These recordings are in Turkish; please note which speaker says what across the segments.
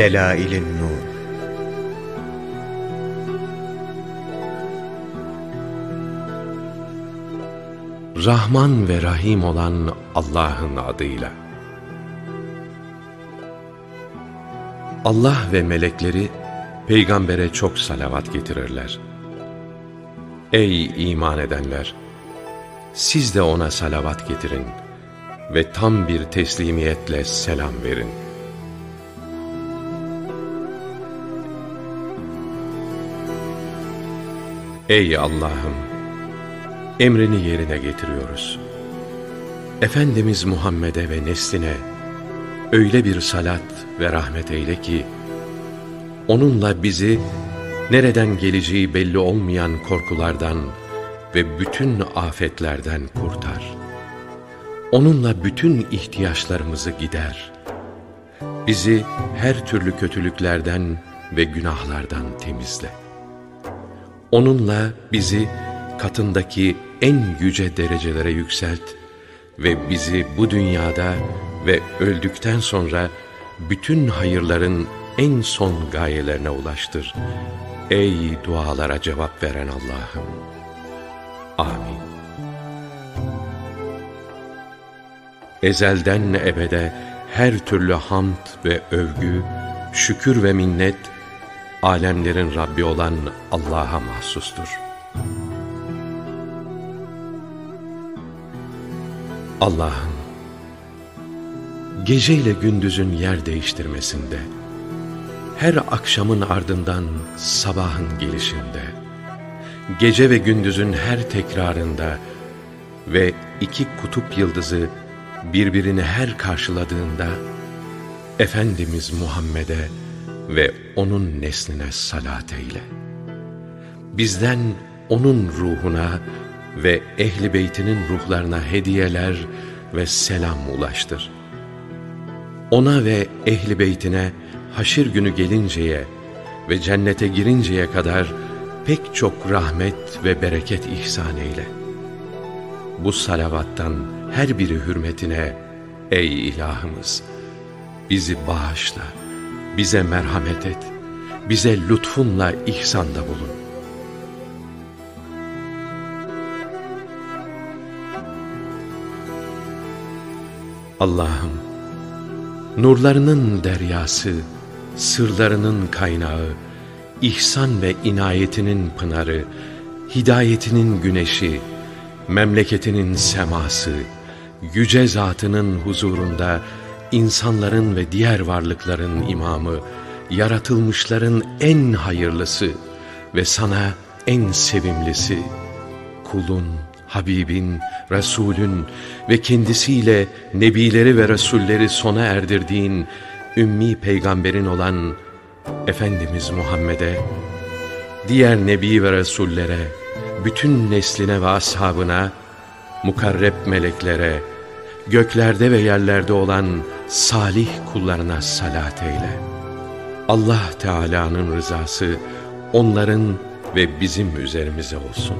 Speaker 1: Delailin Nur
Speaker 2: Rahman ve Rahim olan Allah'ın adıyla. Allah ve melekleri peygambere çok salavat getirirler. Ey iman edenler! Siz de ona salavat getirin ve tam bir teslimiyetle selam verin. Ey Allah'ım! Emrini yerine getiriyoruz. Efendimiz Muhammed'e ve nesline öyle bir salat ve rahmet eyle ki, onunla bizi nereden geleceği belli olmayan korkulardan ve bütün afetlerden kurtar. Onunla bütün ihtiyaçlarımızı gider. Bizi her türlü kötülüklerden ve günahlardan temizle. Onunla bizi katındaki en yüce derecelere yükselt ve bizi bu dünyada ve öldükten sonra bütün hayırların en son gayelerine ulaştır. Ey dualara cevap veren Allah'ım. Amin. Ezelden ebede her türlü hamd ve övgü, şükür ve minnet, alemlerin Rabbi olan Allah'a mahsustur. Allah'ım, geceyle gündüzün yer değiştirmesinde, her akşamın ardından sabahın gelişinde, gece ve gündüzün her tekrarında ve iki kutup yıldızı birbirini her karşıladığında, Efendimiz Muhammed'e ve onun nesline salat eyle. Bizden onun ruhuna ve ehli beytinin ruhlarına hediyeler ve selam ulaştır. Ona ve ehli beytine haşir günü gelinceye ve cennete girinceye kadar pek çok rahmet ve bereket ihsan eyle. Bu salavattan her biri hürmetine ey ilahımız bizi bağışla, bize merhamet et, bize lütfunla ihsanda bulun. Allah'ım, nurlarının deryası, sırlarının kaynağı, ihsan ve inayetinin pınarı, hidayetinin güneşi, memleketinin seması, yüce zatının huzurunda insanların ve diğer varlıkların imamı, yaratılmışların en hayırlısı ve sana en sevimlisi, kulun, Habibin, Resulün ve kendisiyle nebileri ve Resulleri sona erdirdiğin ümmi peygamberin olan Efendimiz Muhammed'e, diğer nebi ve Resullere, bütün nesline ve ashabına, mukarreb meleklere, göklerde ve yerlerde olan salih kullarına salat eyle. Allah Teala'nın rızası onların ve bizim üzerimize olsun.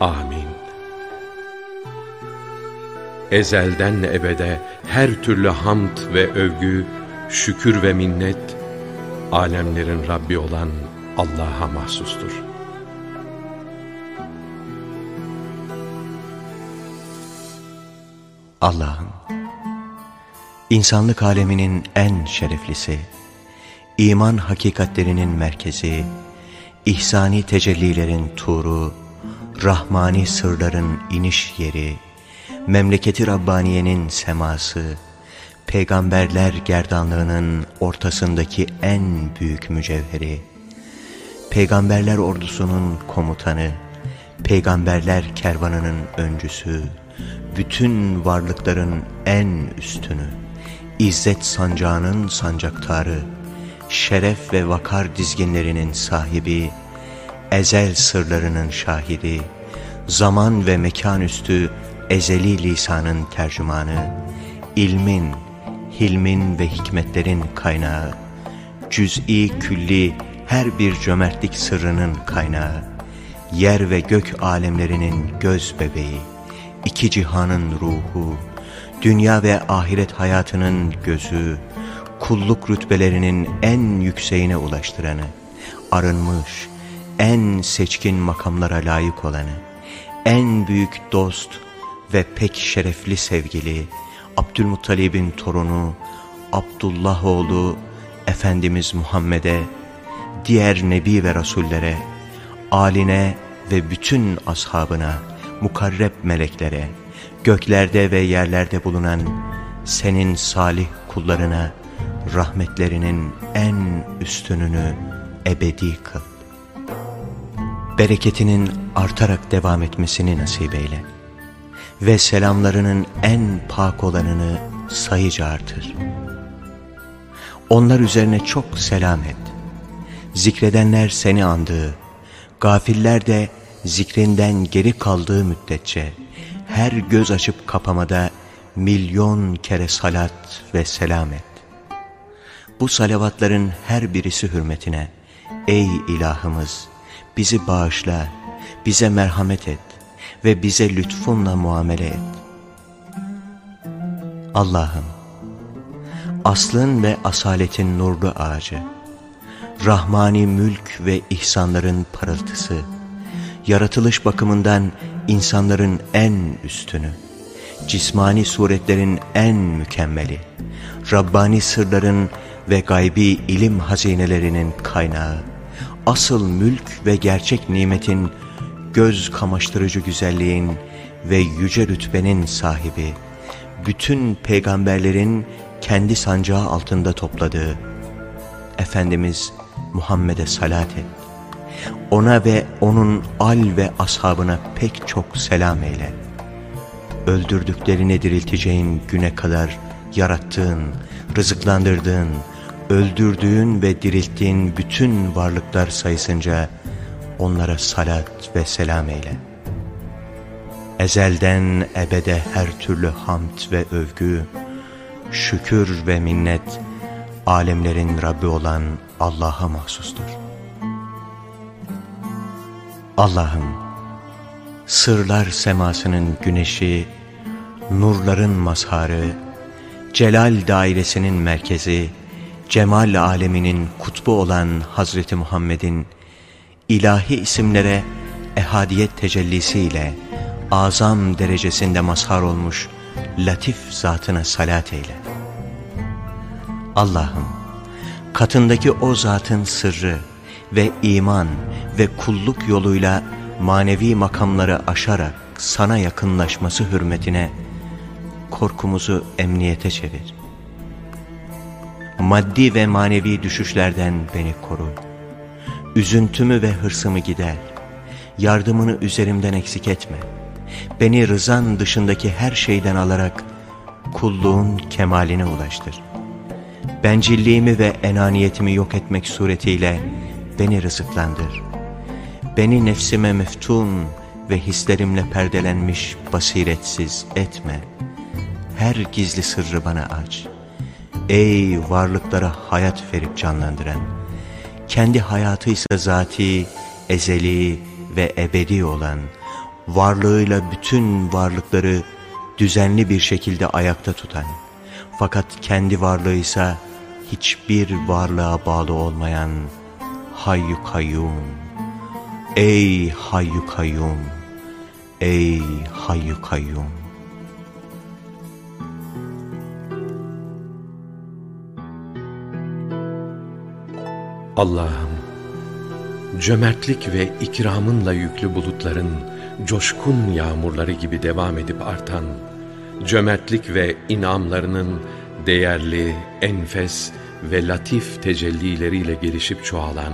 Speaker 2: Amin. Ezelden ebede her türlü hamd ve övgü, şükür ve minnet, alemlerin Rabbi olan Allah'a mahsustur.
Speaker 1: Allah'ım, insanlık aleminin en şereflisi, iman hakikatlerinin merkezi, ihsani tecellilerin turu, rahmani sırların iniş yeri, memleketi Rabbaniye'nin seması, peygamberler gerdanlığının ortasındaki en büyük mücevheri, peygamberler ordusunun komutanı, peygamberler kervanının öncüsü, bütün varlıkların en üstünü, İzzet sancağının sancaktarı, şeref ve vakar dizginlerinin sahibi, ezel sırlarının şahidi, zaman ve mekan üstü ezeli lisanın tercümanı, ilmin, hilmin ve hikmetlerin kaynağı, cüz'i külli her bir cömertlik sırrının kaynağı, yer ve gök alemlerinin göz bebeği, iki cihanın ruhu, dünya ve ahiret hayatının gözü, kulluk rütbelerinin en yükseğine ulaştıranı, arınmış, en seçkin makamlara layık olanı, en büyük dost ve pek şerefli sevgili, Abdülmuttalib'in torunu, Abdullah oğlu Efendimiz Muhammed'e, diğer nebi ve rasullere, aline ve bütün ashabına, mukarreb meleklere, göklerde ve yerlerde bulunan senin salih kullarına rahmetlerinin en üstününü ebedi kıl. Bereketinin artarak devam etmesini nasip eyle ve selamlarının en pak olanını sayıca artır. Onlar üzerine çok selam et. Zikredenler seni andığı, gafiller de zikrinden geri kaldığı müddetçe her göz açıp kapamada milyon kere salat ve selam et. Bu salavatların her birisi hürmetine ey ilahımız bizi bağışla, bize merhamet et ve bize lütfunla muamele et. Allah'ım, aslın ve asaletin nurlu ağacı, rahmani mülk ve ihsanların parıltısı, yaratılış bakımından insanların en üstünü, cismani suretlerin en mükemmeli, Rabbani sırların ve gaybi ilim hazinelerinin kaynağı, asıl mülk ve gerçek nimetin, göz kamaştırıcı güzelliğin ve yüce rütbenin sahibi, bütün peygamberlerin kendi sancağı altında topladığı Efendimiz Muhammed'e salat et. Ona ve onun al ve ashabına pek çok selam eyle. Öldürdüklerini dirilteceğin güne kadar yarattığın, rızıklandırdığın, öldürdüğün ve dirilttiğin bütün varlıklar sayısınca onlara salat ve selam eyle. Ezelden ebede her türlü hamd ve övgü, şükür ve minnet, alemlerin Rabbi olan Allah'a mahsustur. Allah'ım, sırlar semasının güneşi, nurların mazharı, celal dairesinin merkezi, cemal aleminin kutbu olan Hazreti Muhammed'in ilahi isimlere ehadiyet tecellisiyle azam derecesinde mazhar olmuş latif zatına salat eyle. Allah'ım, katındaki o zatın sırrı ve iman ve kulluk yoluyla manevi makamları aşarak sana yakınlaşması hürmetine korkumuzu emniyete çevir. Maddi ve manevi düşüşlerden beni koru. Üzüntümü ve hırsımı gider. Yardımını üzerimden eksik etme. Beni rızan dışındaki her şeyden alarak kulluğun kemaline ulaştır. Bencilliğimi ve enaniyetimi yok etmek suretiyle beni rızıklandır. Beni nefsime meftun ve hislerimle perdelenmiş basiretsiz etme. Her gizli sırrı bana aç. Ey varlıklara hayat verip canlandıran, kendi hayatıysa zati, ezeli ve ebedi olan, varlığıyla bütün varlıkları düzenli bir şekilde ayakta tutan, fakat kendi varlığıysa hiçbir varlığa bağlı olmayan Hayyu Kayyum. Ey Hayyu Kayyum. Ey Hayyu Kayyum.
Speaker 2: Allah'ım, cömertlik ve ikramınla yüklü bulutların coşkun yağmurları gibi devam edip artan, cömertlik ve inamlarının değerli, enfes ve latif tecellileriyle gelişip çoğalan,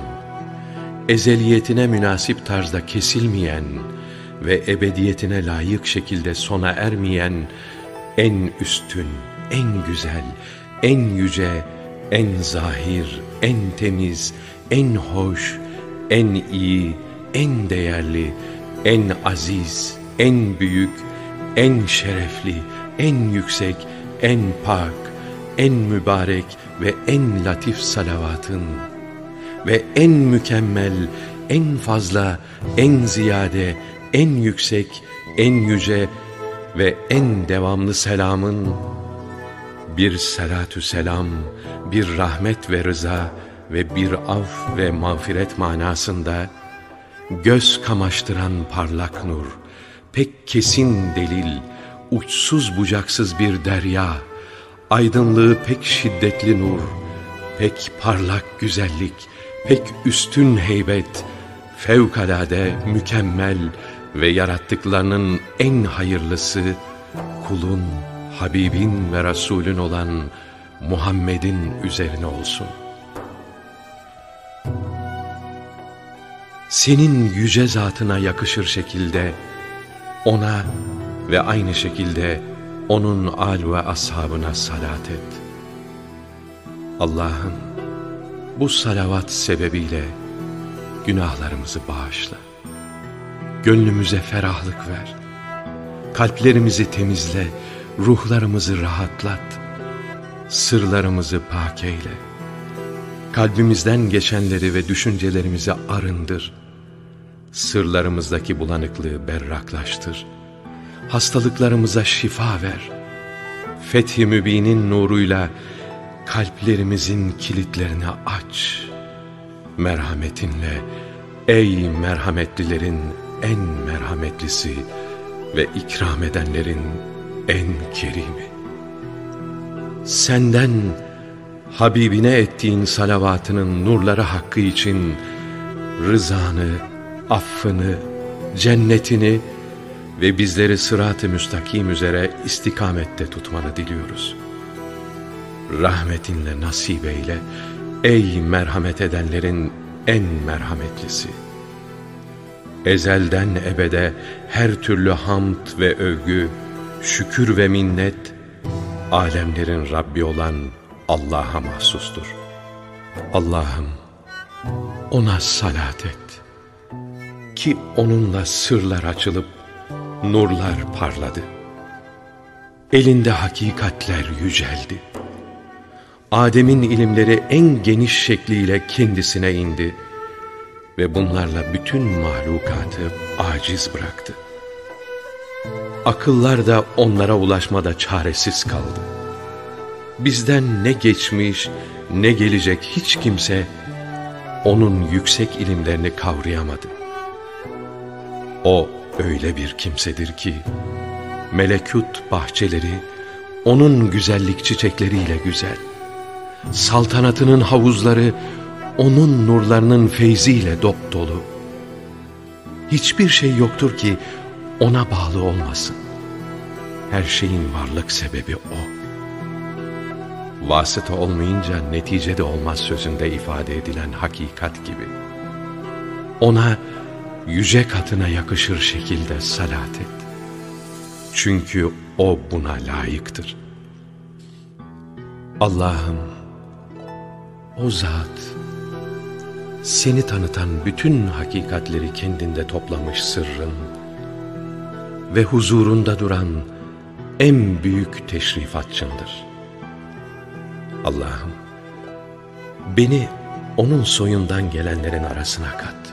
Speaker 2: ezeliyetine münasip tarzda kesilmeyen ve ebediyetine layık şekilde sona ermeyen en üstün, en güzel, en yüce, en zahir, en temiz, en hoş, en iyi, en değerli, en aziz, en büyük, en şerefli, en yüksek, en pak, en mübarek ve en latif salavatın ve en mükemmel, en fazla, en ziyade, en yüksek, en yüce ve en devamlı selamın bir salatü selam, bir rahmet ve rıza ve bir af ve mağfiret manasında göz kamaştıran parlak nur, pek kesin delil, uçsuz bucaksız bir derya, aydınlığı pek şiddetli nur, pek parlak güzellik, pek üstün heybet, fevkalade mükemmel ve yarattıklarının en hayırlısı, kulun, Habibin ve Resulün olan Muhammed'in üzerine olsun. Senin yüce zatına yakışır şekilde ona ve aynı şekilde onun al ve ashabına salat et. Allah'ım bu salavat sebebiyle günahlarımızı bağışla. Gönlümüze ferahlık ver. Kalplerimizi temizle, ruhlarımızı rahatlat. Sırlarımızı pak eyle. Kalbimizden geçenleri ve düşüncelerimizi arındır. Sırlarımızdaki bulanıklığı berraklaştır. Hastalıklarımıza şifa ver. Fethi Mübin'in nuruyla kalplerimizin kilitlerini aç. Merhametinle ey merhametlilerin en merhametlisi ve ikram edenlerin en kerimi. Senden Habibine ettiğin salavatının nurları hakkı için rızanı, affını, cennetini ve bizleri sırat-ı müstakim üzere istikamette tutmanı diliyoruz. Rahmetinle nasip eyle, ey merhamet edenlerin en merhametlisi. Ezelden ebede her türlü hamd ve övgü, şükür ve minnet, alemlerin Rabbi olan Allah'a mahsustur. Allah'ım ona salat et. Ki onunla sırlar açılıp nurlar parladı. Elinde hakikatler yüceldi. Adem'in ilimleri en geniş şekliyle kendisine indi ve bunlarla bütün mahlukatı aciz bıraktı. Akıllar da onlara ulaşmada çaresiz kaldı. Bizden ne geçmiş ne gelecek hiç kimse onun yüksek ilimlerini kavrayamadı. O öyle bir kimsedir ki melekut bahçeleri onun güzellik çiçekleriyle güzel. Saltanatının havuzları onun nurlarının feyziyle dop dolu. Hiçbir şey yoktur ki ona bağlı olmasın. Her şeyin varlık sebebi o. Vasıta olmayınca neticede olmaz sözünde ifade edilen hakikat gibi. Ona yüce katına yakışır şekilde salat et. Çünkü o buna layıktır. Allah'ım, o zat, seni tanıtan bütün hakikatleri kendinde toplamış sırrın ve huzurunda duran en büyük teşrifatçındır. Allah'ım, beni onun soyundan gelenlerin arasına kat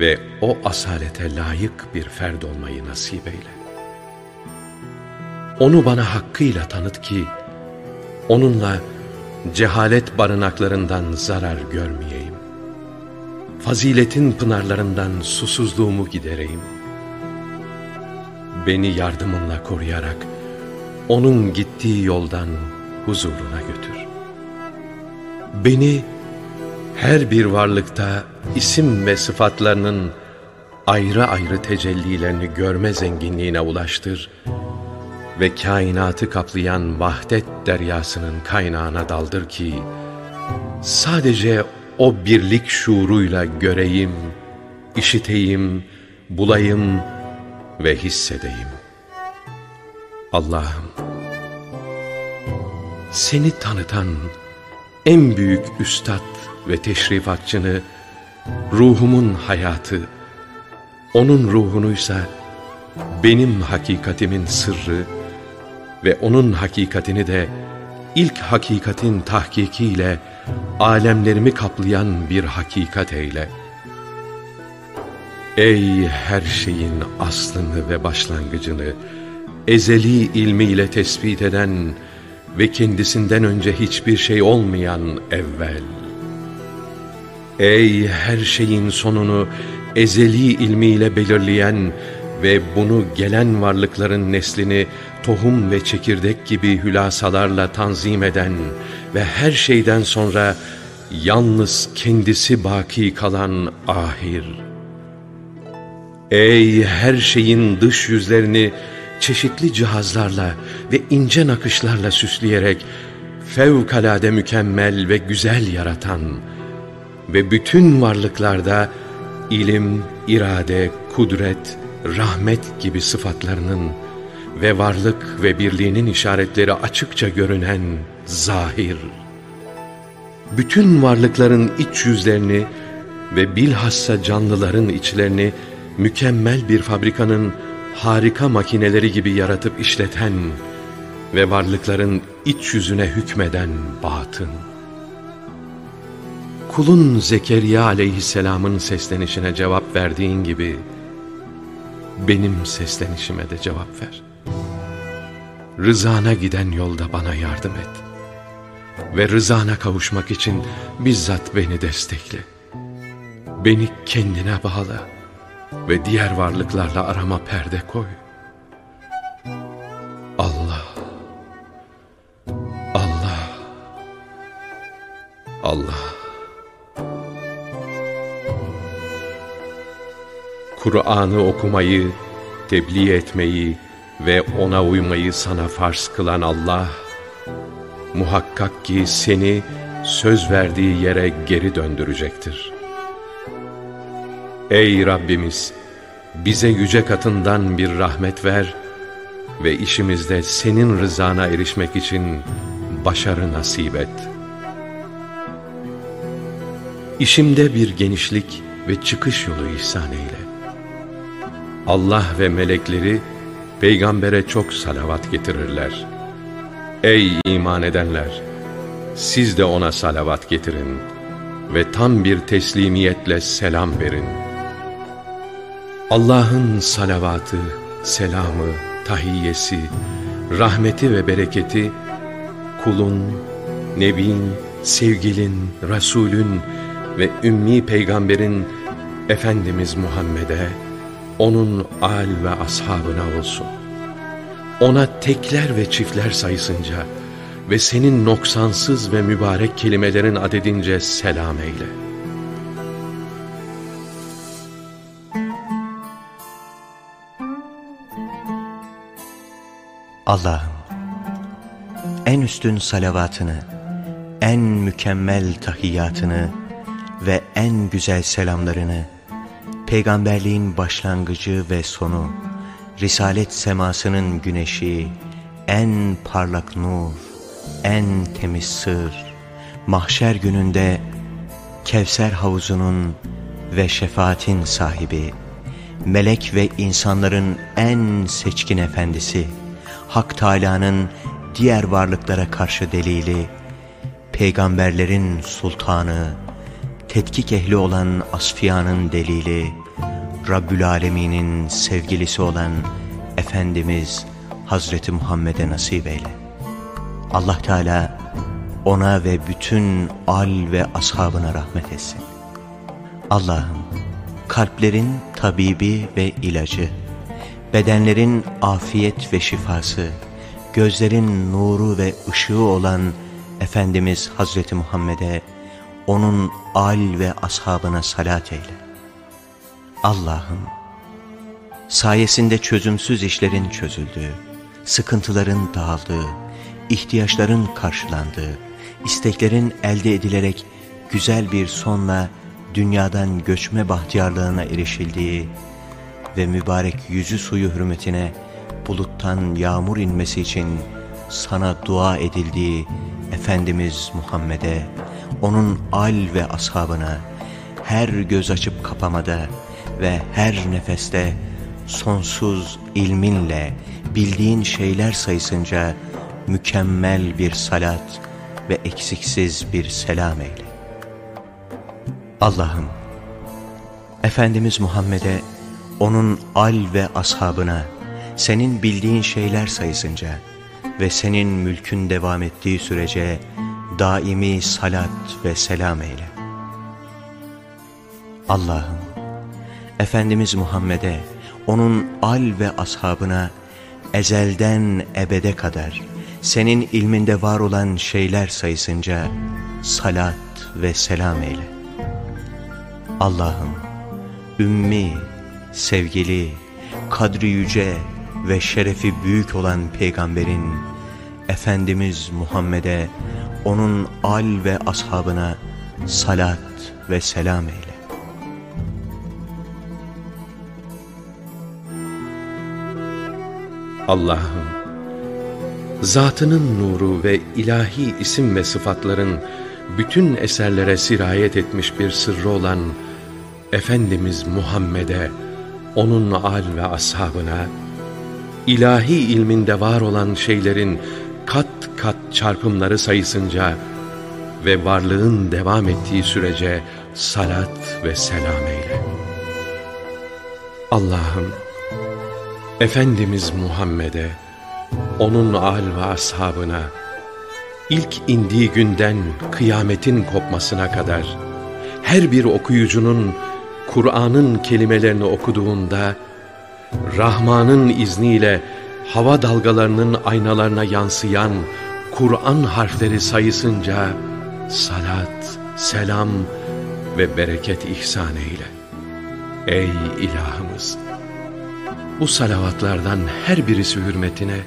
Speaker 2: ve o asalete layık bir ferd olmayı nasip eyle. Onu bana hakkıyla tanıt ki, onunla cehalet barınaklarından zarar görmeyeyim. Faziletin pınarlarından susuzluğumu gidereyim. Beni yardımınla koruyarak, onun gittiği yoldan huzuruna götür. Beni her bir varlıkta isim ve sıfatlarının ayrı ayrı tecellilerini görme zenginliğine ulaştır ve kainatı kaplayan vahdet deryasının kaynağına daldır ki sadece o birlik şuuruyla göreyim, işiteyim, bulayım ve hissedeyim. Allah'ım, seni tanıtan en büyük üstad ve teşrifatçını, ruhumun hayatı, onun ruhunuysa benim hakikatimin sırrı ve onun hakikatini de ilk hakikatin tahkikiyle alemlerimi kaplayan bir hakikat eyle. Ey her şeyin aslını ve başlangıcını ezeli ilmiyle tespit eden ve kendisinden önce hiçbir şey olmayan evvel. Ey her şeyin sonunu ezeli ilmiyle belirleyen ve bunu gelen varlıkların neslini tohum ve çekirdek gibi hülasalarla tanzim eden ve her şeyden sonra yalnız kendisi baki kalan ahir. Ey her şeyin dış yüzlerini çeşitli cihazlarla ve ince nakışlarla süsleyerek fevkalade mükemmel ve güzel yaratan ve bütün varlıklarda ilim, irade, kudret, rahmet gibi sıfatlarının ve varlık ve birliğinin işaretleri açıkça görünen zahir. Bütün varlıkların iç yüzlerini ve bilhassa canlıların içlerini mükemmel bir fabrikanın harika makineleri gibi yaratıp işleten ve varlıkların iç yüzüne hükmeden batın. Kulun Zekeriya aleyhisselamın seslenişine cevap verdiğin gibi, benim seslenişime de cevap ver. Rızana giden yolda bana yardım et. Ve rızana kavuşmak için bizzat beni destekle. Beni kendine bağla ve diğer varlıklarla arama perde koy. Allah, Allah, Allah. Kur'an'ı okumayı, tebliğ etmeyi ve ona uymayı sana farz kılan Allah, muhakkak ki seni söz verdiği yere geri döndürecektir. Ey Rabbimiz! Bize yüce katından bir rahmet ver ve işimizde senin rızana erişmek için başarı nasip et. İşimde bir genişlik ve çıkış yolu ihsan eyle. Allah ve melekleri peygambere çok salavat getirirler. Ey iman edenler! Siz de ona salavat getirin ve tam bir teslimiyetle selam verin. Allah'ın salavatı, selamı, tahiyyesi, rahmeti ve bereketi kulun, nebin, sevgilin, Resulün ve ümmi peygamberin Efendimiz Muhammed'e, onun al ve ashabına olsun. Ona tekler ve çiftler sayısınca ve senin noksansız ve mübarek kelimelerin adedince selam eyle.
Speaker 1: Allah'ım, en üstün salavatını, en mükemmel tahiyyatını ve en güzel selamlarını peygamberliğin başlangıcı ve sonu, risalet semasının güneşi, en parlak nur, en temiz sır, mahşer gününde Kevser havuzunun ve şefaatin sahibi, melek ve insanların en seçkin efendisi, Hak Teâlâ'nın diğer varlıklara karşı delili, peygamberlerin sultanı, tetkik ehli olan Asfiya'nın delili, Rabbül Alemin'in sevgilisi olan Efendimiz Hazreti Muhammed'e nasip eyle. Allah Teala ona ve bütün al ve ashabına rahmet etsin. Allah'ım kalplerin tabibi ve ilacı, bedenlerin afiyet ve şifası, gözlerin nuru ve ışığı olan Efendimiz Hazreti Muhammed'e, onun al ve ashabına salat eyle. Allah'ım, sayesinde çözümsüz işlerin çözüldüğü, sıkıntıların dağıldığı, ihtiyaçların karşılandığı, isteklerin elde edilerek güzel bir sonla dünyadan göçme bahtiyarlığına erişildiği ve mübarek yüzü suyu hürmetine buluttan yağmur inmesi için sana dua edildiği Efendimiz Muhammed'e, onun al ve ashabına, her göz açıp kapamada, ve her nefeste sonsuz ilminle bildiğin şeyler sayısınca mükemmel bir salat ve eksiksiz bir selam eyle. Allah'ım, Efendimiz Muhammed'e, onun al ve ashabına, senin bildiğin şeyler sayısınca ve senin mülkün devam ettiği sürece daimi salat ve selam eyle. Allah'ım, Efendimiz Muhammed'e, onun al ve ashabına ezelden ebede kadar senin ilminde var olan şeyler sayısınca salat ve selam eyle. Allah'ım, ümmi, sevgili, kadri yüce ve şerefi büyük olan peygamberin Efendimiz Muhammed'e, onun al ve ashabına salat ve selam eyle.
Speaker 2: Allah'ım, zatının nuru ve ilahi isim ve sıfatların bütün eserlere sirayet etmiş bir sırrı olan Efendimiz Muhammed'e, onun al ve ashabına, ilahi ilminde var olan şeylerin kat kat çarpımları sayısınca ve varlığın devam ettiği sürece salat ve selam eyle. Allah'ım, Efendimiz Muhammed'e, onun al ve ashabına, ilk indiği günden kıyametin kopmasına kadar, her bir okuyucunun Kur'an'ın kelimelerini okuduğunda, Rahman'ın izniyle hava dalgalarının aynalarına yansıyan Kur'an harfleri sayısınca salat, selam ve bereket ihsan eyle. Ey ilahımız! Bu salavatlardan her birisi hürmetine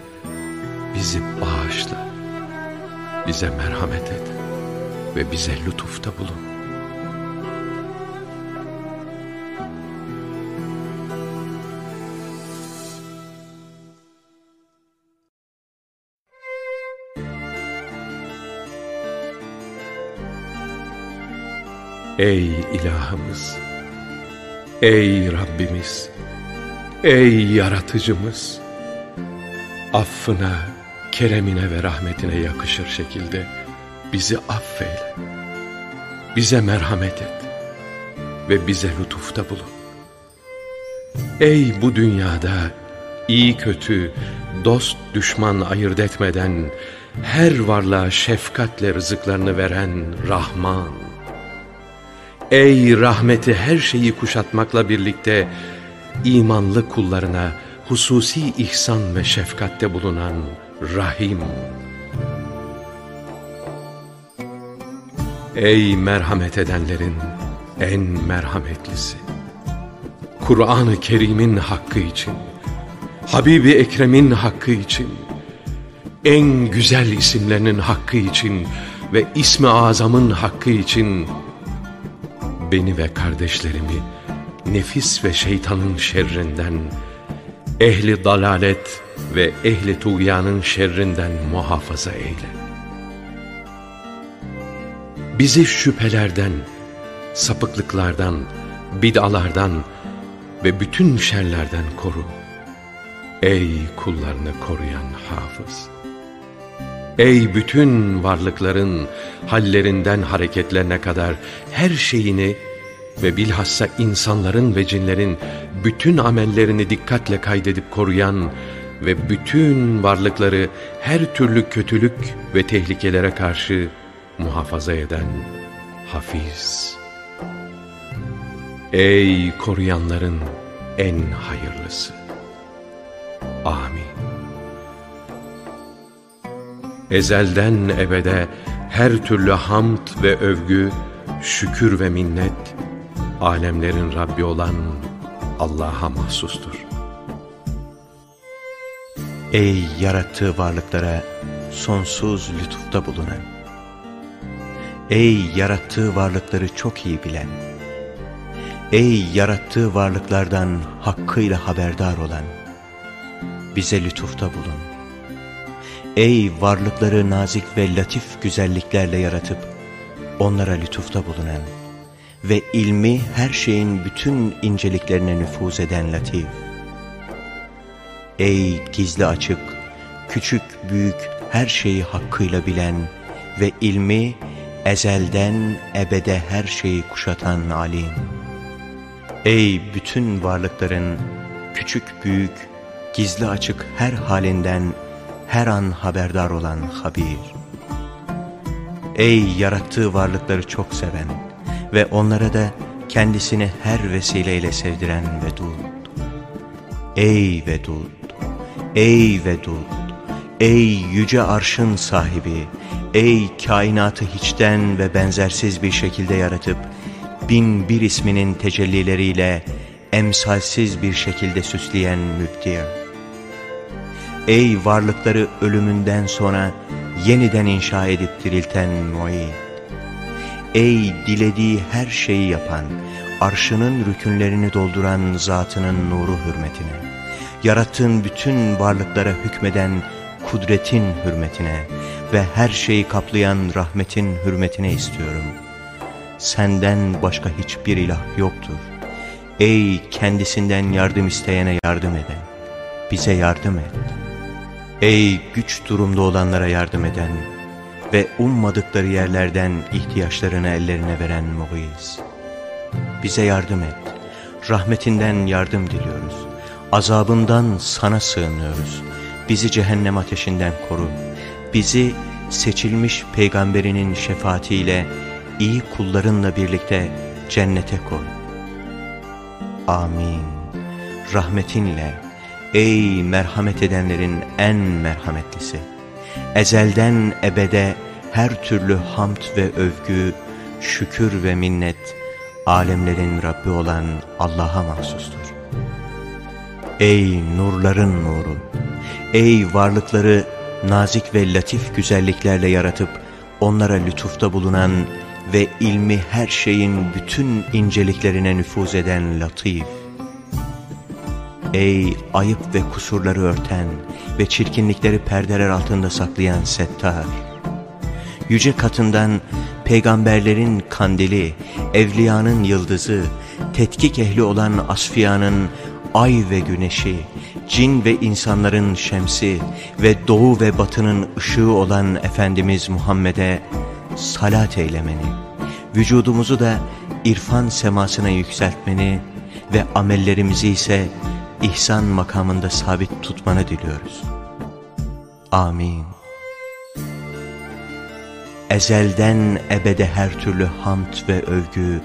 Speaker 2: bizi bağışla, bize merhamet et ve bize lütufta bulun. Ey ilahımız! Ey Rabbimiz! Ey yaratıcımız! Affına, keremine ve rahmetine yakışır şekilde bizi affeyle. Bize merhamet et ve bize lütufta bulun. Ey bu dünyada iyi kötü, dost düşman ayırt etmeden her varlığa şefkatle rızıklarını veren Rahman! Ey rahmeti her şeyi kuşatmakla birlikte imanlı kullarına hususi ihsan ve şefkatte bulunan Rahim. Ey merhamet edenlerin en merhametlisi. Kur'an-ı Kerim'in hakkı için, Habibi Ekrem'in hakkı için, en güzel isimlerinin hakkı için ve ismi azamın hakkı için beni ve kardeşlerimi nefis ve şeytanın şerrinden, ehli dalalet ve ehli tuğyanın şerrinden muhafaza eyle. Bizi şüphelerden, sapıklıklardan, bid'alardan ve bütün şerlerden koru. Ey kullarını koruyan hafız! Ey bütün varlıkların hallerinden hareketlerine kadar her şeyini ve bilhassa insanların ve cinlerin bütün amellerini dikkatle kaydedip koruyan ve bütün varlıkları her türlü kötülük ve tehlikelere karşı muhafaza eden Hafiz. Ey koruyanların en hayırlısı. Amin. Ezelden ebede her türlü hamd ve övgü, şükür ve minnet, alemlerin Rabbi olan Allah'a mahsustur.
Speaker 1: Ey yarattığı varlıklara sonsuz lütufta bulunan, ey yarattığı varlıkları çok iyi bilen, ey yarattığı varlıklardan hakkıyla haberdar olan, bize lütufta bulun. Ey varlıkları nazik ve latif güzelliklerle yaratıp, onlara lütufta bulunan ve ilmi her şeyin bütün inceliklerine nüfuz eden latif. Ey gizli açık, küçük büyük her şeyi hakkıyla bilen ve ilmi ezelden ebede her şeyi kuşatan alim. Ey bütün varlıkların küçük büyük, gizli açık her halinden her an haberdar olan Habir. Ey yarattığı varlıkları çok seven ve onlara da kendisini her vesileyle sevdiren Vedud. Ey Vedud, ey Vedud, ey yüce arşın sahibi, ey kainatı hiçten ve benzersiz bir şekilde yaratıp, bin bir isminin tecellileriyle emsalsiz bir şekilde süsleyen mübdir. Ey varlıkları ölümünden sonra yeniden inşa edip dirilten muid. Ey dilediği her şeyi yapan, arşının rükünlerini dolduran zatının nuru hürmetine, yarattığın bütün varlıklara hükmeden kudretin hürmetine ve her şeyi kaplayan rahmetin hürmetine istiyorum. Senden başka hiçbir ilah yoktur. Ey kendisinden yardım isteyene yardım eden, bize yardım et. Ey güç durumda olanlara yardım eden ve ummadıkları yerlerden ihtiyaçlarını ellerine veren Muğiz. Bize yardım et, rahmetinden yardım diliyoruz, azabından sana sığınıyoruz. Bizi cehennem ateşinden koru, bizi seçilmiş peygamberinin şefaatiyle iyi kullarınla birlikte cennete koy. Amin. Rahmetinle ey merhamet edenlerin en merhametlisi. Ezelden ebede her türlü hamd ve övgü, şükür ve minnet alemlerin Rabbi olan Allah'a mahsustur. Ey nurların nuru! Ey varlıkları nazik ve latif güzelliklerle yaratıp onlara lütufta bulunan ve ilmi her şeyin bütün inceliklerine nüfuz eden latif! Ey ayıp ve kusurları örten ve çirkinlikleri perdeler altında saklayan settar! Yüce katından peygamberlerin kandili, evliyanın yıldızı, tetkik ehli olan asfiyanın ay ve güneşi, cin ve insanların şemsi ve doğu ve batının ışığı olan Efendimiz Muhammed'e salat eylemeni, vücudumuzu da irfan semasına yükseltmeni ve amellerimizi ise ihsan makamında sabit tutmanı diliyoruz. Amin. Ezelden ebede her türlü hamd ve övgü,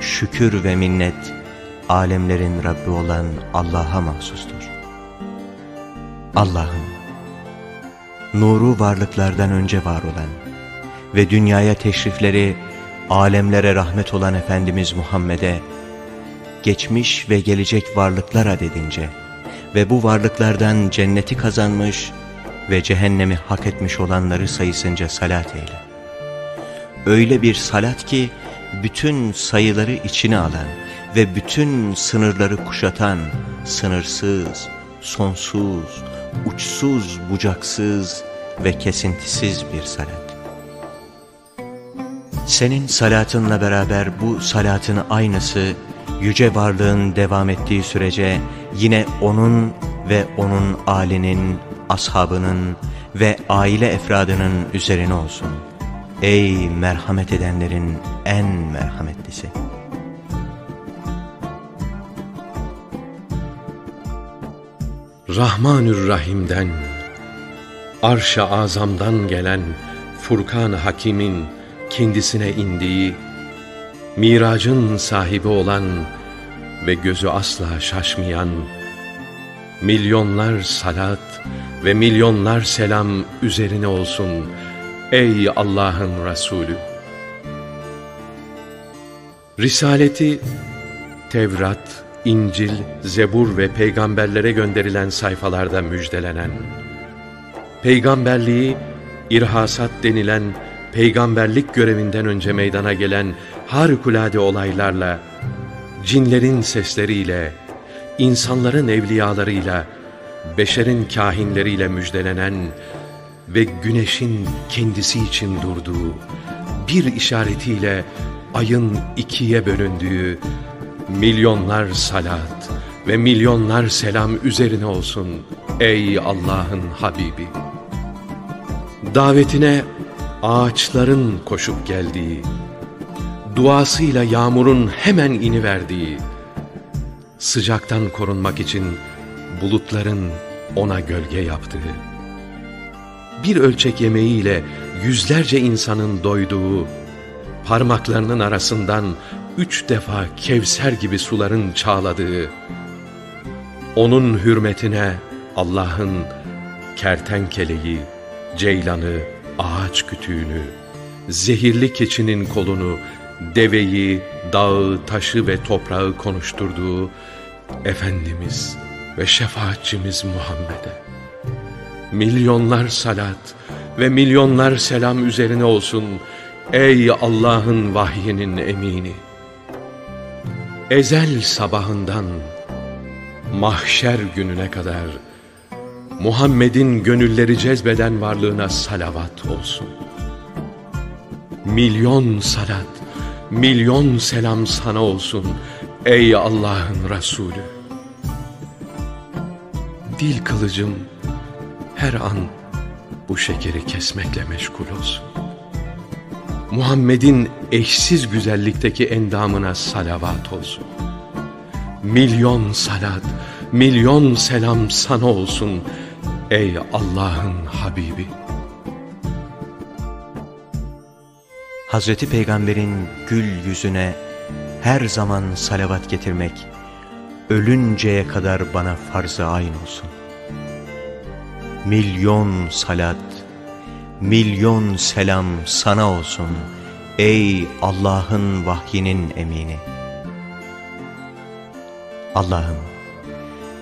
Speaker 1: şükür ve minnet, alemlerin Rabbi olan Allah'a mahsustur. Allah'ım, nuru varlıklardan önce var olan ve dünyaya teşrifleri, alemlere rahmet olan Efendimiz Muhammed'e, geçmiş ve gelecek varlıklar adedince ve bu varlıklardan cenneti kazanmış ve cehennemi hak etmiş olanları sayısınca salat eyle. Öyle bir salat ki bütün sayıları içine alan ve bütün sınırları kuşatan sınırsız, sonsuz, uçsuz, bucaksız ve kesintisiz bir salat. Senin salatınla beraber bu salatın aynısı yüce varlığın devam ettiği sürece yine onun ve onun alinin, ashabının ve aile efradının üzerine olsun. Ey merhamet edenlerin en merhametlisi!
Speaker 2: Rahmanür Rahim'den, Arş-ı Azam'dan gelen Furkan Hakim'in kendisine indiği miracın sahibi olan ve gözü asla şaşmayan, milyonlar salat ve milyonlar selam üzerine olsun ey Allah'ın Resulü. Risaleti Tevrat, İncil, Zebur ve peygamberlere gönderilen sayfalarda müjdelenen, peygamberliği irhasat denilen peygamberlik görevinden önce meydana gelen harikulade olaylarla, cinlerin sesleriyle, insanların evliyalarıyla, beşerin kahinleriyle müjdelenen ve güneşin kendisi için durduğu, bir işaretiyle ayın ikiye bölündüğü, milyonlar salat ve milyonlar selam üzerine olsun ey Allah'ın Habibi. Davetine ağaçların koşup geldiği, duasıyla yağmurun hemen iniverdiği, sıcaktan korunmak için bulutların ona gölge yaptığı, bir ölçek yemeğiyle yüzlerce insanın doyduğu, parmaklarının arasından üç defa Kevser gibi suların çağladığı, onun hürmetine Allah'ın kertenkeleyi, ceylanı, ağaç kütüğünü, zehirli keçinin kolunu, deveyi, dağı, taşı ve toprağı konuşturduğu Efendimiz ve şefaatçimiz Muhammed'e milyonlar salat ve milyonlar selam üzerine olsun ey Allah'ın vahyinin emini. Ezel sabahından mahşer gününe kadar Muhammed'in gönülleri cezbeden varlığına salavat olsun. Milyon salat, milyon selam sana olsun ey Allah'ın Resulü. Dil kılıcım her an bu şekeri kesmekle meşgul olsun. Muhammed'in eşsiz güzellikteki endamına salavat olsun. Milyon salat, milyon selam sana olsun ey Allah'ın Habibi.
Speaker 1: Hazreti Peygamber'in gül yüzüne her zaman salavat getirmek, ölünceye kadar bana farz-ı ayn olsun. Milyon salat, milyon selam sana olsun ey Allah'ın vahyinin emini. Allah'ım,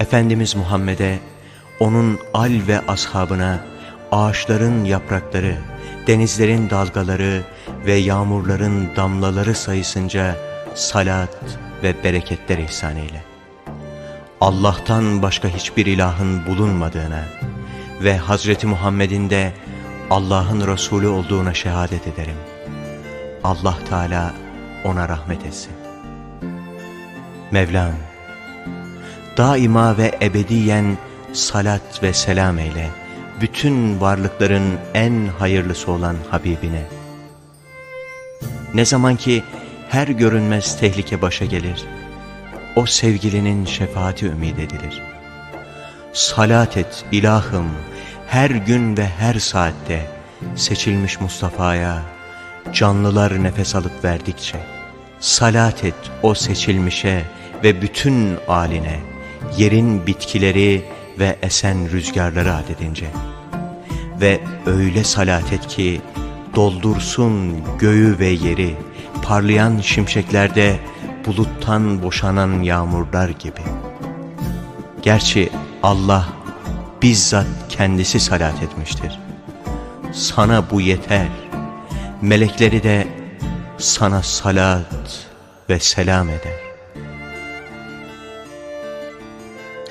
Speaker 1: Efendimiz Muhammed'e, onun al ve ashabına, ağaçların yaprakları, denizlerin dalgaları ve yağmurların damlaları sayısınca salat ve bereketler ihsan eyle. Allah'tan başka hiçbir ilahın bulunmadığına, ve Hazreti Muhammed'in de Allah'ın Resulü olduğuna şehadet ederim. Allah Teala ona rahmet etsin. Mevlam, daima ve ebediyen salat ve selam eyle, bütün varlıkların en hayırlısı olan Habibine. Ne zaman ki her görünmez tehlike başa gelir, o sevgilinin şefaati ümid edilir. Salat et ilahım, her gün ve her saatte seçilmiş Mustafa'ya canlılar nefes alıp verdikçe salat et o seçilmişe ve bütün aline yerin bitkileri ve esen rüzgarları adedince ve öyle salat et ki doldursun göğü ve yeri parlayan şimşeklerde buluttan boşanan yağmurlar gibi. Gerçi Allah bizzat kendisi salat etmiştir. Sana bu yeter. Melekleri de sana salat ve selam eder.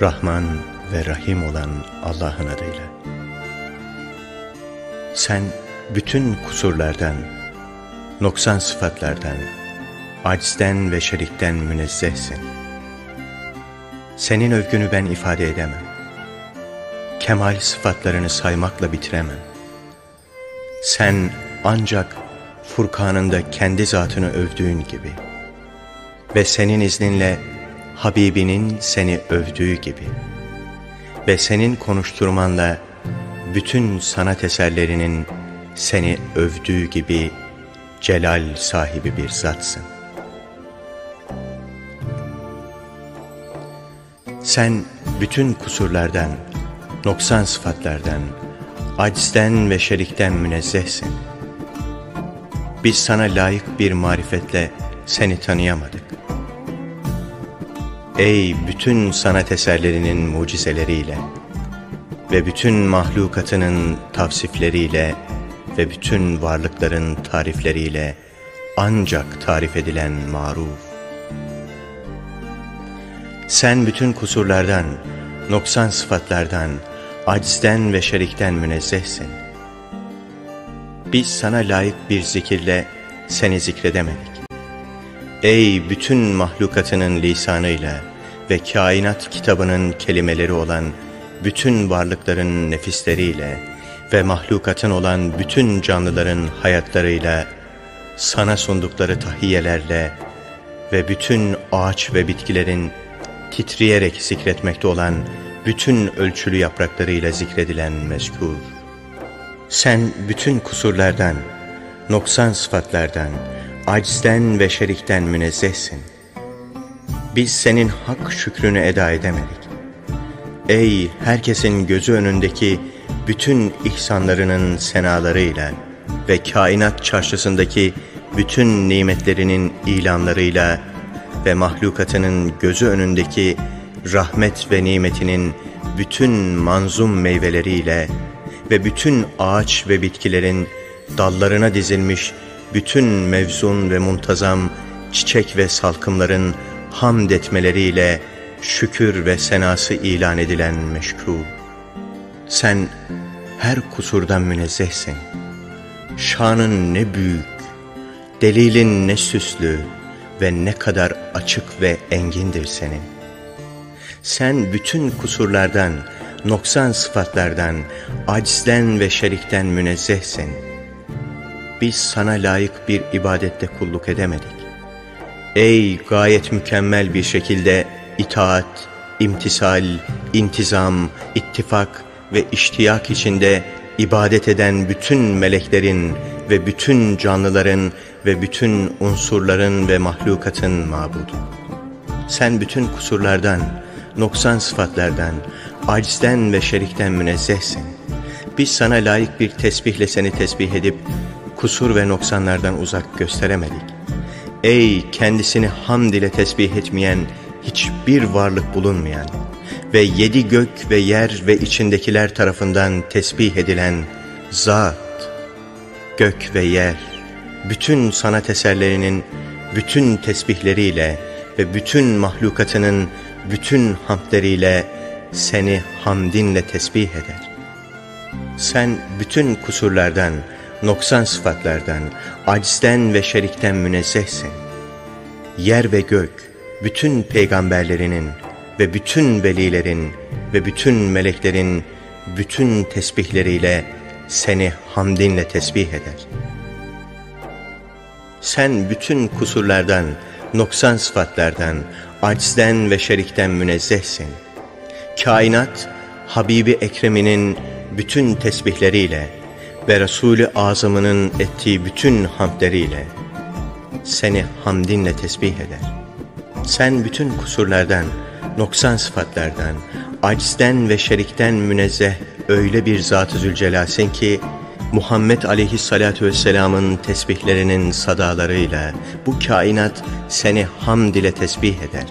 Speaker 1: Rahman ve Rahim olan Allah'ın adıyla. Sen bütün kusurlardan, noksan sıfatlardan, acizden ve şerikten münezzehsin. Senin övgünü ben ifade edemem kemal sıfatlarını saymakla bitiremem. Sen ancak Furkan'ında kendi zatını övdüğün gibi ve senin izninle Habibinin seni övdüğü gibi ve senin konuşturmanla bütün sanat eserlerinin seni övdüğü gibi celal sahibi bir zatsın. Sen bütün kusurlardan, noksan sıfatlardan, acizden ve şerikten münezzehsin. Biz sana layık bir marifetle seni tanıyamadık. Ey bütün sanat eserlerinin mucizeleriyle ve bütün mahlukatının tavsifleriyle ve bütün varlıkların tarifleriyle ancak tarif edilen maruf. Sen bütün kusurlardan, noksan sıfatlardan, acizden ve şerikten münezzehsin. Biz sana layık bir zikirle seni zikredemedik. Ey bütün mahlukatının lisanıyla ve kainat kitabının kelimeleri olan bütün varlıkların nefisleriyle ve mahlukatın olan bütün canlıların hayatlarıyla, sana sundukları tahiyyelerle ve bütün ağaç ve bitkilerin titreyerek zikretmekte olan bütün ölçülü yapraklarıyla zikredilen mezkur. Sen bütün kusurlardan, noksan sıfatlardan, acizden ve şerikten münezzehsin. Biz senin hak şükrünü eda edemedik. Ey herkesin gözü önündeki bütün ihsanlarının senalarıyla ve kainat çarşısındaki bütün nimetlerinin ilanlarıyla ve mahlukatının gözü önündeki rahmet ve nimetinin bütün manzum meyveleriyle ve bütün ağaç ve bitkilerin dallarına dizilmiş bütün mevzun ve muntazam çiçek ve salkımların hamd etmeleriyle şükür ve senası ilan edilen meşku. Sen her kusurdan münezzehsin. Şanın ne büyük, delilin ne süslü ve ne kadar açık ve engindir senin. Sen bütün kusurlardan, noksan sıfatlardan, acizden ve şerikten münezzehsin. Biz sana layık bir ibadette kulluk edemedik. Ey gayet mükemmel bir şekilde itaat, imtisal, intizam, ittifak ve iştiyak içinde ibadet eden bütün meleklerin ve bütün canlıların ve bütün unsurların ve mahlukatın mabudu. Sen bütün kusurlardan, noksan sıfatlardan, acizden ve şerikten münezzehsin. Biz sana layık bir tesbihle seni tesbih edip, kusur ve noksanlardan uzak gösteremedik. Ey kendisini hamd ile tesbih etmeyen, hiçbir varlık bulunmayan ve yedi gök ve yer ve içindekiler tarafından tesbih edilen zat, gök ve yer, bütün sanat eserlerinin bütün tesbihleriyle ve bütün mahlukatının bütün hamdleriyle seni hamdinle tesbih eder. Sen bütün kusurlardan, noksan sıfatlardan, acizden ve şerikten münezzehsin. Yer ve gök, bütün peygamberlerinin ve bütün velilerin ve bütün meleklerin bütün tesbihleriyle seni hamdinle tesbih eder. Sen bütün kusurlardan, noksan sıfatlardan, acizden ve şerikten münezzehsin. Kainat, Habibi Ekrem'inin bütün tesbihleriyle ve Resulü Azam'ının ettiği bütün hamdleriyle seni hamdinle tesbih eder. Sen bütün kusurlardan, noksan sıfatlardan, acizden ve şerikten münezzeh öyle bir Zat-ı Zülcelal'sin ki, Muhammed aleyhissalatu vesselamın tesbihlerinin sadalarıyla bu kainat seni hamd ile tesbih eder.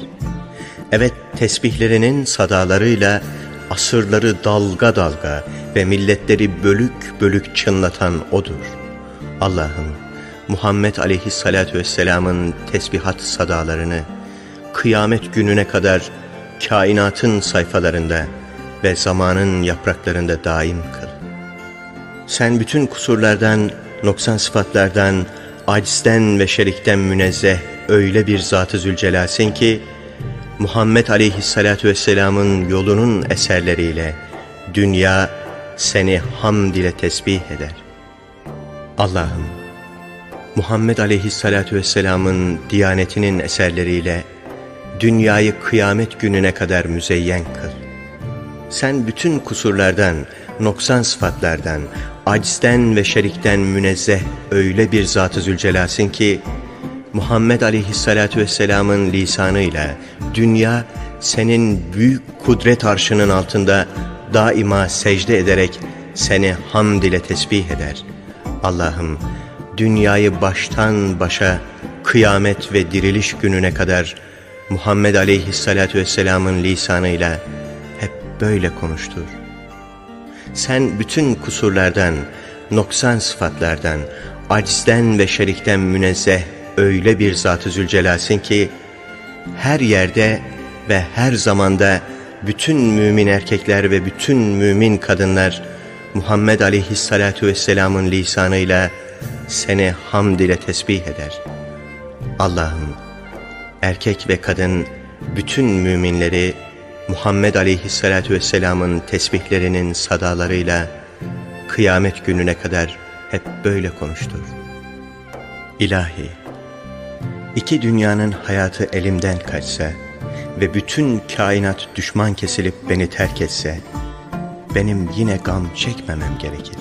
Speaker 1: Evet tesbihlerinin sadalarıyla asırları dalga dalga ve milletleri bölük bölük çınlatan O'dur. Allah'ım Muhammed aleyhissalatu vesselamın tesbihat sadalarını kıyamet gününe kadar kainatın sayfalarında ve zamanın yapraklarında daim kıl. Sen bütün kusurlardan, noksan sıfatlardan, acizden ve şerikten münezzeh öyle bir Zat-ı Zülcelal'sin ki, Muhammed Aleyhisselatü Vesselam'ın yolunun eserleriyle dünya seni hamd ile tesbih eder. Allah'ım, Muhammed Aleyhisselatü Vesselam'ın diyanetinin eserleriyle dünyayı kıyamet gününe kadar müzeyyen kıl. Sen bütün kusurlardan, noksan sıfatlardan, acizden ve şerikten münezzeh öyle bir Zat-ı Zülcelal'sin ki, Muhammed Aleyhisselatü Vesselam'ın lisanıyla dünya senin büyük kudret arşının altında daima secde ederek seni hamd ile tesbih eder. Allah'ım dünyayı baştan başa kıyamet ve diriliş gününe kadar Muhammed Aleyhisselatü Vesselam'ın lisanıyla hep böyle konuştur. Sen bütün kusurlardan, noksan sıfatlardan, acizden ve şerikten münezzeh öyle bir Zat-ı Zülcelal'sin ki, her yerde ve her zamanda bütün mümin erkekler ve bütün mümin kadınlar Muhammed Aleyhisselatü Vesselam'ın lisanıyla seni hamd ile tesbih eder. Allah'ım erkek ve kadın bütün müminleri Muhammed Aleyhisselatü Vesselam'ın tesbihlerinin sadalarıyla kıyamet gününe kadar hep böyle konuştur. İlahi, iki dünyanın hayatı elimden kaçsa ve bütün kainat düşman kesilip beni terk etse, benim yine gam çekmemem gerekir.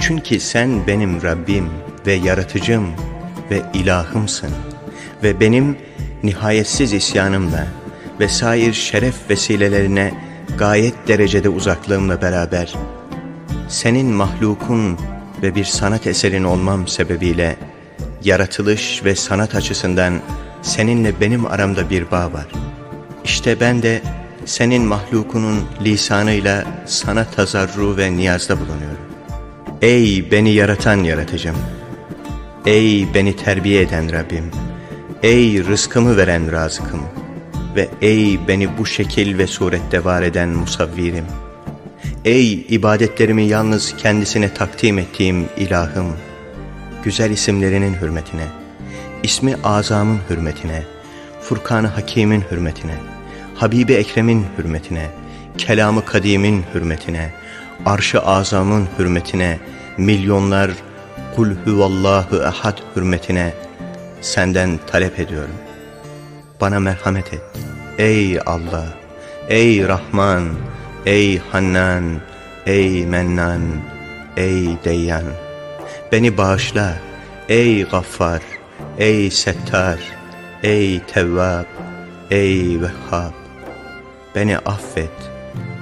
Speaker 1: Çünkü sen benim Rabbim ve yaratıcım ve ilahımsın. Ve benim nihayetsiz isyanımla ve sair şeref vesilelerine gayet derecede uzaklığımla beraber senin mahlukun ve bir sanat eserin olmam sebebiyle yaratılış ve sanat açısından seninle benim aramda bir bağ var. İşte ben de senin mahlukunun lisanıyla sana tazarru ve niyazda bulunuyorum. Ey beni yaratan yaratıcım! Ey beni terbiye eden Rabbim! Ey rızkımı veren razıkım! Ve ey beni bu şekil ve surette var eden musavvirim! Ey ibadetlerimi yalnız kendisine takdim ettiğim ilahım! Güzel isimlerinin hürmetine, ismi azamın hürmetine, Furkan-ı Hakim'in hürmetine, Habibi Ekrem'in hürmetine, kelamı kadimin hürmetine, arş-ı azamın hürmetine, milyonlar kul huvallahu ehad hürmetine senden talep ediyorum. Bana merhamet et. Ey Allah, ey Rahman, ey Hannan, ey Mennan, ey Deyyan. Beni bağışla, ey Gaffar, ey Settar, ey Tevvab, ey Vehhab. Beni affet,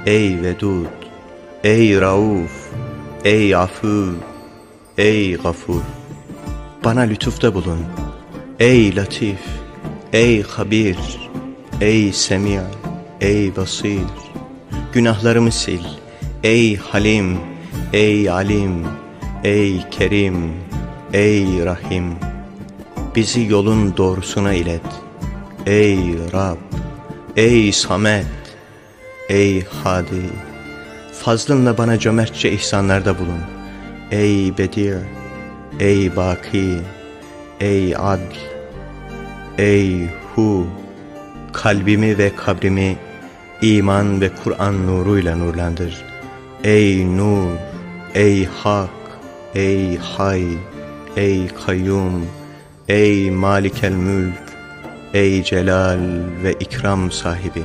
Speaker 1: ey Vedud, ey Rauf, ey Afu, ey Gafur. Bana lütufta bulun, ey Latif, ey Habir, ey Semia, ey Basir. Günahlarımı sil, ey Halim, ey Alim, ey Kerim, ey Rahim. Bizi yolun doğrusuna ilet, ey Rab, ey Samet, ey Hadi. Fazlınla bana cömertçe ihsanlarda bulun. Ey Bedir, ey Baki, ey Adl, ey Hu, kalbimi ve kabrimi iman ve Kur'an nuruyla nurlandır. Ey Nur, ey Hak, ey Hay, ey Kayyum, ey Malikel Mülk, ey Celal ve ikram sahibi.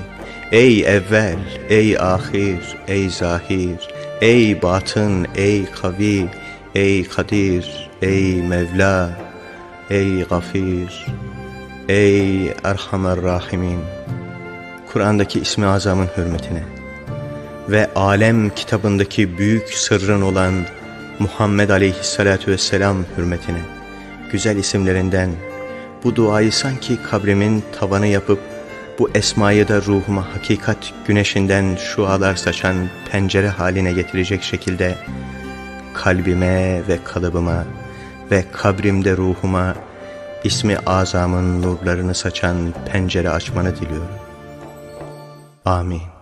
Speaker 1: Ey evvel, ey ahir, ey zahir, ey batın, ey kavi, ey kadir, ey Mevla, ey gafir, ey Erhamer Rahimin. Kur'an'daki ismi azamın hürmetine ve alem kitabındaki büyük sırrın olan Muhammed Aleyhisselatü Vesselam hürmetine güzel isimlerinden bu duayı sanki kabrimin tavanı yapıp bu esmayı da ruhuma hakikat güneşinden şualar saçan pencere haline getirecek şekilde kalbime ve kalıbıma ve kabrimde ruhuma ismi azamın nurlarını saçan pencere açmanı diliyorum. Amin.